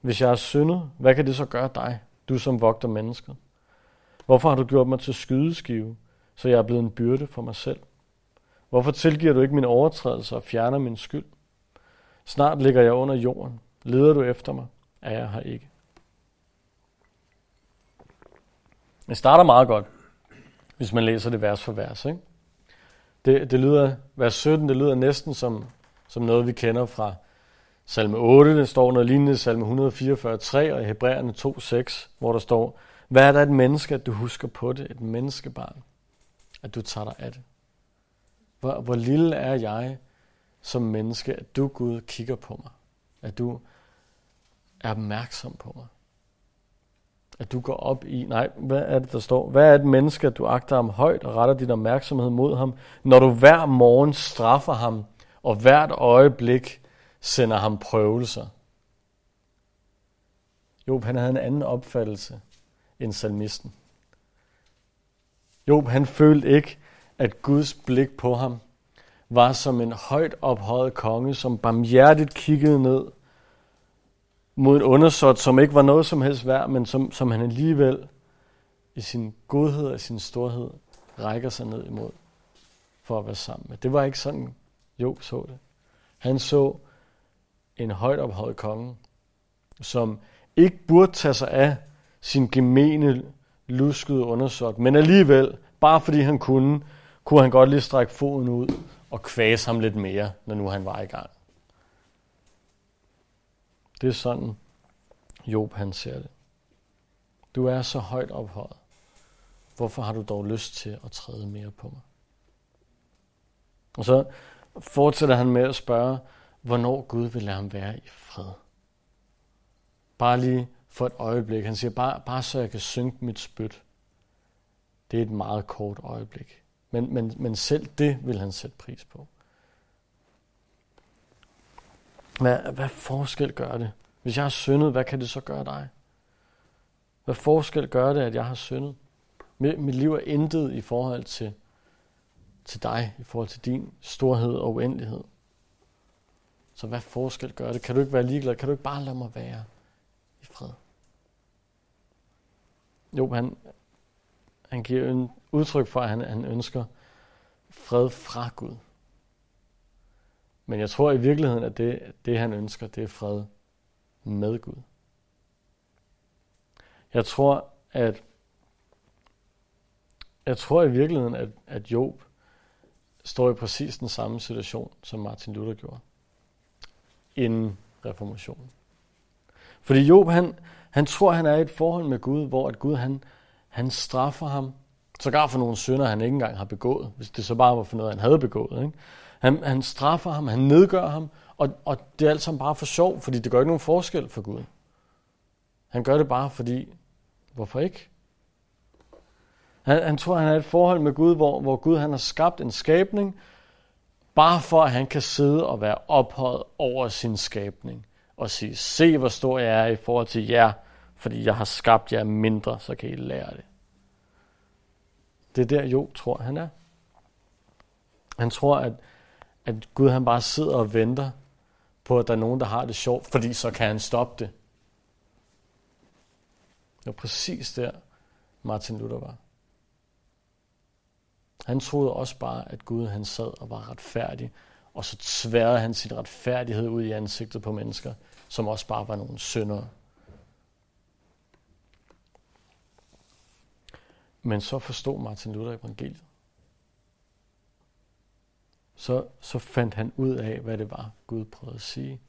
Hvis jeg er syndet, hvad kan det så gøre dig, du som vogter mennesket? Hvorfor har du gjort mig til skydeskive, så jeg er blevet en byrde for mig selv? Hvorfor tilgiver du ikke min overtrædelse og fjerner min skyld? Snart ligger jeg under jorden. Leder du efter mig, er jeg her ikke. Det starter meget godt, hvis man læser det vers for vers. Ikke? Det, det lyder, vers 17, det lyder næsten som, som noget, vi kender fra salme 8. Der står noget lignende i salme 144.3 og i Hebræerne 2.6, hvor der står, hvad er der et menneske, at du husker på det? Et menneskebarn. At du tager dig af det. Hvor, hvor lille er jeg som menneske, at du, Gud, kigger på mig. At du er opmærksom på mig. At du går op i, nej, hvad er det, der står? Hvad er et menneske, at du agter ham højt og retter din opmærksomhed mod ham, når du hver morgen straffer ham, og hvert øjeblik sender ham prøvelser? Job, han havde en anden opfattelse end salmisten. Job, han følte ikke, at Guds blik på ham var som en højt ophøjet konge, som barmhjertigt kiggede ned mod en undersåt, som ikke var noget som helst værd, men som, som han alligevel i sin godhed og sin storhed rækker sig ned imod for at være sammen med. Det var ikke sådan, Job så det. Han så en højt ophøjet konge, som ikke burde tage sig af sin gemene, luskede undersåt, men alligevel, bare fordi han kunne, kunne han godt lige strække foden ud og kvæse ham lidt mere, når nu han var i gang. Det er sådan, Job han ser det. Du er så højt ophøjet. Hvorfor har du dog lyst til at træde mere på mig? Og så fortsætter han med at spørge, hvornår Gud vil lade ham være i fred. Bare lige for et øjeblik. Han siger, bare, bare så jeg kan synke mit spyt. Det er et meget kort øjeblik. Men, men, men selv det vil han sætte pris på. Hvad, hvad forskel gør det? Hvis jeg har syndet, hvad kan det så gøre dig? Hvad forskel gør det, at jeg har syndet? Mit, mit liv er intet i forhold til, til dig, i forhold til din storhed og uendelighed. Så hvad forskel gør det? Kan du ikke være ligeglad? Kan du ikke bare lade mig være i fred? Jo, han, han giver en udtryk for, at han, han ønsker fred fra Gud. Men jeg tror i virkeligheden, at det, det han ønsker, det er fred med Gud. Jeg tror, at jeg tror i virkeligheden, at, at Job står i præcis den samme situation, som Martin Luther gjorde inden reformationen. Fordi Job, han, han tror, han er i et forhold med Gud, hvor at Gud han, han straffer ham, sågar for nogle synder, han ikke engang har begået, hvis det så bare var for noget, han havde begået. Ikke? Han, han straffer ham, han nedgør ham, og, og det er alt sammen bare for sjov, fordi det gør ikke nogen forskel for Gud. Han gør det bare fordi, hvorfor ikke? Han, han tror, han har et forhold med Gud, hvor, hvor Gud han har skabt en skabning, bare for at han kan sidde og være ophøjet over sin skabning og sige, se hvor stor jeg er i forhold til jer, fordi jeg har skabt jer mindre, så kan I lære det. Det er der Jo tror, han er. Han tror, at, at Gud han bare sidder og venter på, at der er nogen, der har det sjovt, fordi så kan han stoppe det. Det var præcis der, Martin Luther var. Han troede også bare, at Gud han sad og var retfærdig, og så tværede han sin retfærdighed ud i ansigtet på mennesker, som også bare var nogle syndere. Men så forstod Martin Luther evangeliet. Så, så fandt han ud af, hvad det var, Gud prøvede at sige.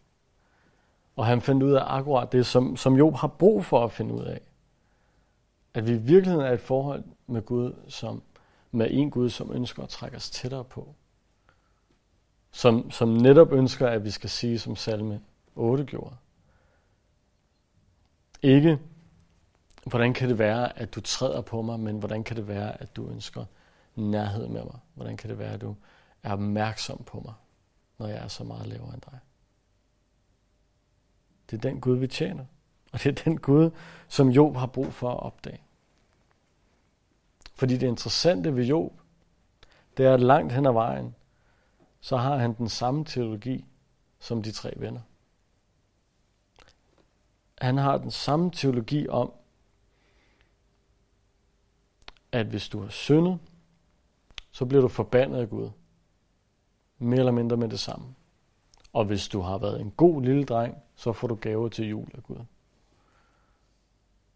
Og han fandt ud af akkurat det, som, som Job har brug for at finde ud af. At vi i virkeligheden er et forhold med Gud, som, med en Gud, som ønsker at trække os tættere på. Som, som netop ønsker, at vi skal sige, som salme 8 gjorde. Ikke, hvordan kan det være, at du træder på mig, men hvordan kan det være, at du ønsker nærhed med mig? Hvordan kan det være, at du er opmærksom på mig, når jeg er så meget lavere end dig? Det er den Gud, vi tjener. Og det er den Gud, som Job har brug for at opdage. Fordi det interessante ved Job, det er, at langt hen ad vejen, så har han den samme teologi som de tre venner. Han har den samme teologi om, at hvis du har syndet, så bliver du forbandet af Gud. Mere eller mindre med det samme. Og hvis du har været en god lille dreng, så får du gaver til jul af Gud.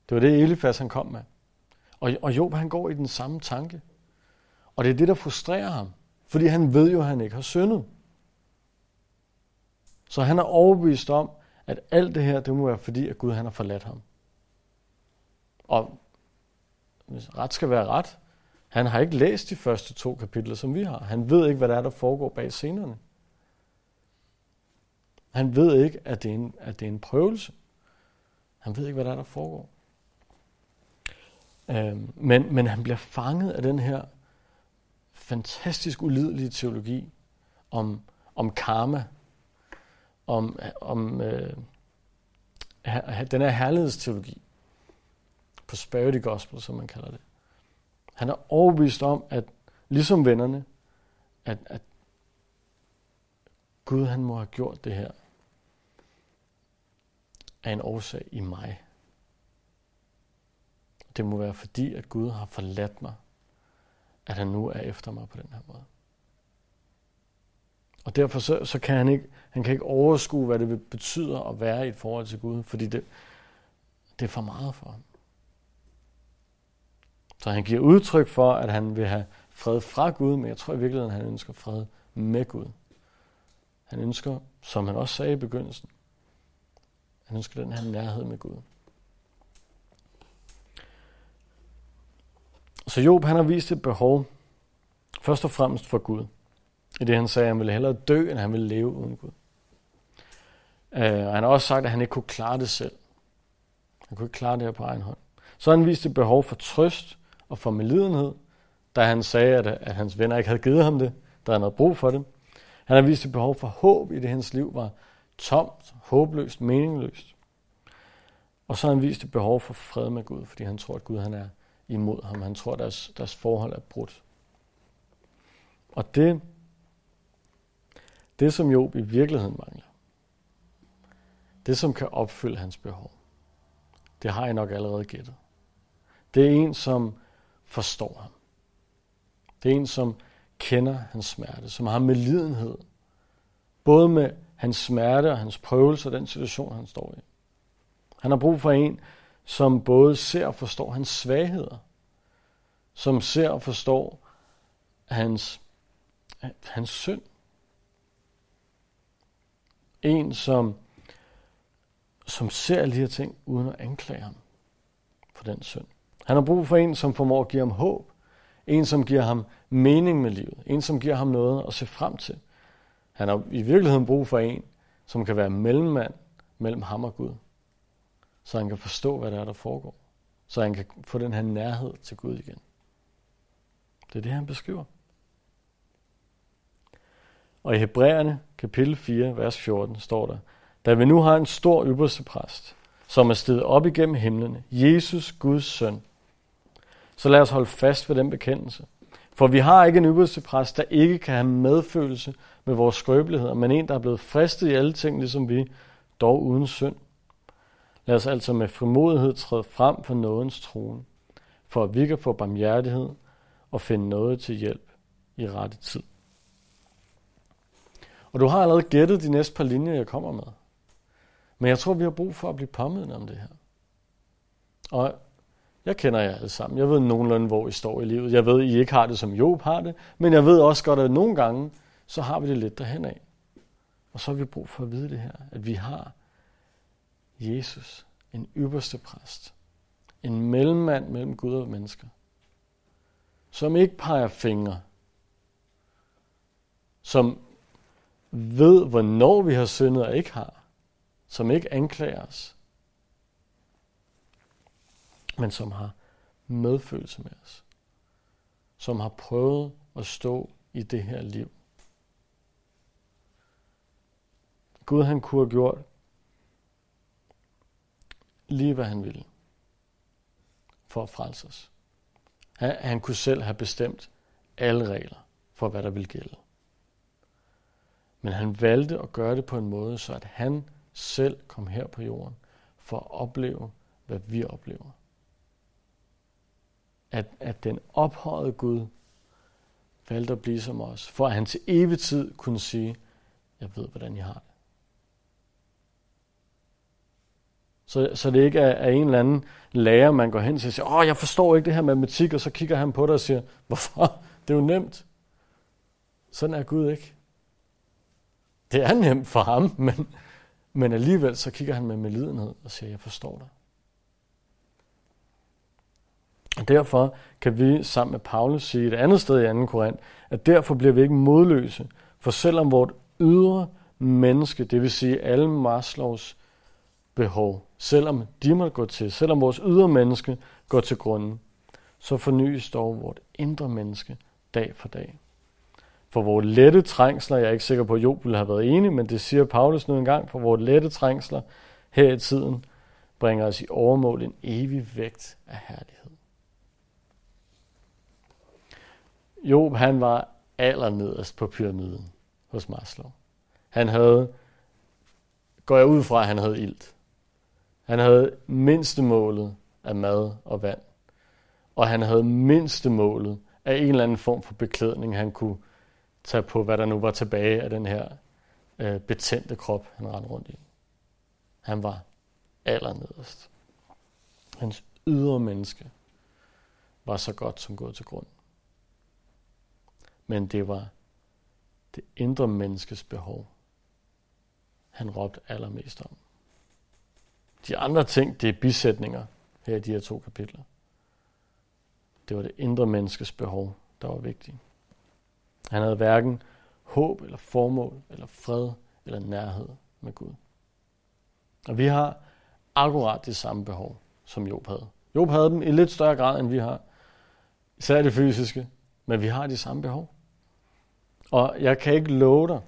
Det var det, Elifas han kom med. Og, og Job han går i den samme tanke. Og det er det, der frustrerer ham. Fordi han ved jo, at han ikke har syndet. Så han er overbevist om, at alt det her, det må være fordi, at Gud han har forladt ham. Og hvis ret skal være ret, han har ikke læst de første to kapitler, som vi har. Han ved ikke, hvad der er, der foregår bag scenerne. Han ved ikke, at det er en, at det er en prøvelse. Han ved ikke, hvad der er, der foregår. Øhm, men, men han bliver fanget af den her fantastisk ulidelige teologi om, om karma, om, om øh, den her herlighedsteologi, prosperity gospel, som man kalder det. Han er overbevist om, at ligesom vennerne, at, at Gud han må have gjort det her af en årsag i mig. Det må være fordi, at Gud har forladt mig, at han nu er efter mig på den her måde. Og derfor så, så kan han ikke, han kan ikke overskue, hvad det betyder at være i et forhold til Gud, fordi det, det er for meget for ham. Så han giver udtryk for, at han vil have fred fra Gud, men jeg tror i virkeligheden, at han ønsker fred med Gud. Han ønsker, som han også sagde i begyndelsen, han ønsker den her nærhed med Gud. Så Job han har vist et behov, først og fremmest for Gud. I det han sagde, at han ville hellere dø, end han ville leve uden Gud. Øh, og han har også sagt, at han ikke kunne klare det selv. Han kunne ikke klare det her på egen hånd. Så har han vist et behov for trøst og for medlidenhed, da han sagde, at, at hans venner ikke havde givet ham det, da han havde brug for det. Han har vist et behov for håb i det, hans liv var tomt, håbløst, meningsløst. Og så har han vist et behov for fred med Gud, fordi han tror, at Gud han er imod ham. Han tror, at deres, deres forhold er brudt. Og det, det som Job i virkeligheden mangler, det som kan opfylde hans behov, det har jeg nok allerede gættet. Det er en, som forstår ham. Det er en, som kender hans smerte, som har medlidenhed. Både med hans smerte og hans prøvelse og den situation, han står i. Han har brug for en, som både ser og forstår hans svagheder, som ser og forstår hans, hans synd. En, som, som ser alle de her ting uden at anklage ham for den synd. Han har brug for en, som formår at give ham håb. En, som giver ham mening med livet. En, som giver ham noget at se frem til. Han har i virkeligheden brug for en, som kan være mellemmand mellem ham og Gud. Så han kan forstå, hvad der er, der foregår. Så han kan få den her nærhed til Gud igen. Det er det, han beskriver. Og i Hebræerne, kapitel 4, vers 14, står der, Da vi nu har en stor ypperste præst, som er steget op igennem himlene, Jesus, Guds søn, så lad os holde fast ved den bekendelse. For vi har ikke en ypperste præst, der ikke kan have medfølelse med vores skrøbeligheder, men en, der er blevet fristet i alle ting, ligesom vi, dog uden synd. Lad os altså med frimodighed træde frem for nådens trone, for at vi kan få barmhjertighed og finde noget til hjælp i rette tid. Og du har allerede gættet de næste par linjer, jeg kommer med. Men jeg tror, vi har brug for at blive påmindet om det her. Og jeg kender jer alle sammen. Jeg ved nogenlunde, hvor I står i livet. Jeg ved, I ikke har det, som Job har det. Men jeg ved også godt, at nogle gange, så har vi det lidt derhen af. Og så har vi brug for at vide det her, at vi har Jesus, en ypperste præst, en mellemmand mellem Gud og mennesker, som ikke peger fingre, som ved, hvornår vi har syndet og ikke har, som ikke anklager os, men som har medfølelse med os, som har prøvet at stå i det her liv. Gud han kunne have gjort lige hvad han ville for at frelse os. Han, han kunne selv have bestemt alle regler for, hvad der ville gælde. Men han valgte at gøre det på en måde, så at han selv kom her på jorden for at opleve, hvad vi oplever. At, at den ophøjede Gud valgte at blive som os, for at han til evig tid kunne sige, jeg ved, hvordan I har det. Så, så det ikke er, er en eller anden lærer, man går hen til og siger, åh, jeg forstår ikke det her matematik, og så kigger han på dig og siger, hvorfor? [LAUGHS] Det er jo nemt. Sådan er Gud ikke. Det er nemt for ham, [LAUGHS] men, men alligevel så kigger han med medlidenhed og siger, jeg forstår dig. Og derfor kan vi sammen med Paulus sige et andet sted i 2. Korint, at derfor bliver vi ikke modløse, for selvom vort ydre menneske, det vil sige alle Maslows behov, selvom de må gå til, selvom vores ydre menneske går til grunden, så fornyes dog vort indre menneske dag for dag. For vores lette trængsler, jeg er ikke sikker på, at Job ville have været enig, men det siger Paulus nu engang, for vores lette trængsler her i tiden bringer os i overmål en evig vægt af herlighed. Job, han var allernederst på pyramiden hos Maslow. Han havde, går jeg ud fra, at han havde ilt. Han havde mindste målet af mad og vand. Og han havde mindste målet af en eller anden form for beklædning, han kunne tage på, hvad der nu var tilbage af den her øh, betændte krop, han rendte rundt i. Han var allernederst. Hans ydre menneske var så godt som gået til grund. Men det var det indre menneskes behov, han råbte allermest om. De andre ting, det er bisætninger her i de her to kapitler. Det var det indre menneskes behov, der var vigtigt. Han havde hverken håb eller formål eller fred eller nærhed med Gud. Og vi har akkurat det samme behov, som Job havde. Job havde dem i lidt større grad, end vi har. Især det fysiske. Men vi har de samme behov. Og jeg kan ikke love dig,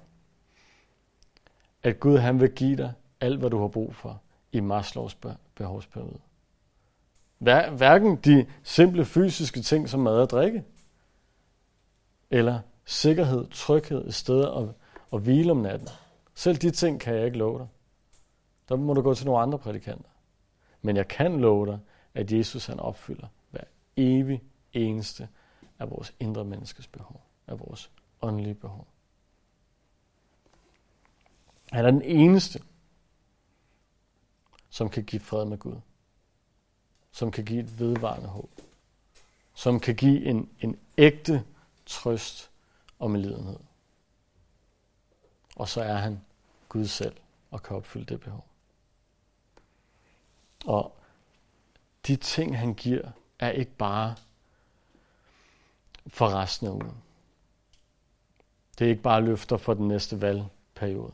at Gud han vil give dig alt, hvad du har brug for i Maslows behovspyramide. Hverken de simple fysiske ting som mad og drikke, eller sikkerhed, tryghed, et sted at, at hvile om natten. Selv de ting kan jeg ikke love dig. Der må du gå til nogle andre prædikanter. Men jeg kan love dig, at Jesus han opfylder hver evig eneste af vores indre menneskes behov, af vores åndelige behov. Han er den eneste, som kan give fred med Gud. Som kan give et vedvarende håb. Som kan give en, en ægte trøst og medlidenhed. Og så er han Gud selv og kan opfylde det behov. Og de ting, han giver, er ikke bare for resten af ugen. Det er ikke bare løfter for den næste valgperiode.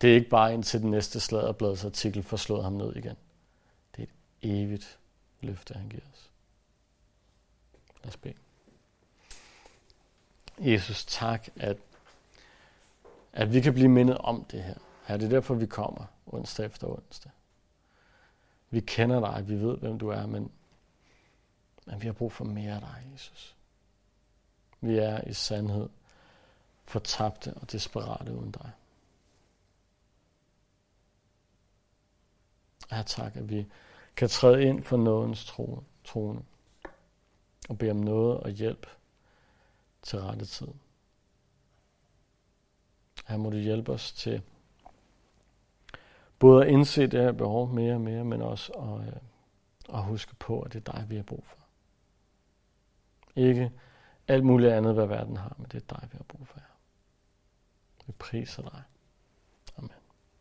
Det er ikke bare indtil den næste sladderbladets artikel får slået ham ned igen. Det er et evigt løfte, han giver os. Lad os bede. Jesus, tak, at, at vi kan blive mindet om det her. Her det er derfor, vi kommer onsdag efter onsdag. Vi kender dig, vi ved, hvem du er, men, men vi har brug for mere af dig, Jesus. Vi er i sandhed fortabte og desperate uden dig. Ja, tak, at vi kan træde ind for nådens trone og bede om noget og hjælp til rette tid. Her må du hjælpe os til både at indse det her behov mere og mere, men også at, øh, at huske på, at det er dig, vi har brug for. Ikke alt muligt andet, hvad verden har, men det er dig, vi har brug for med priser.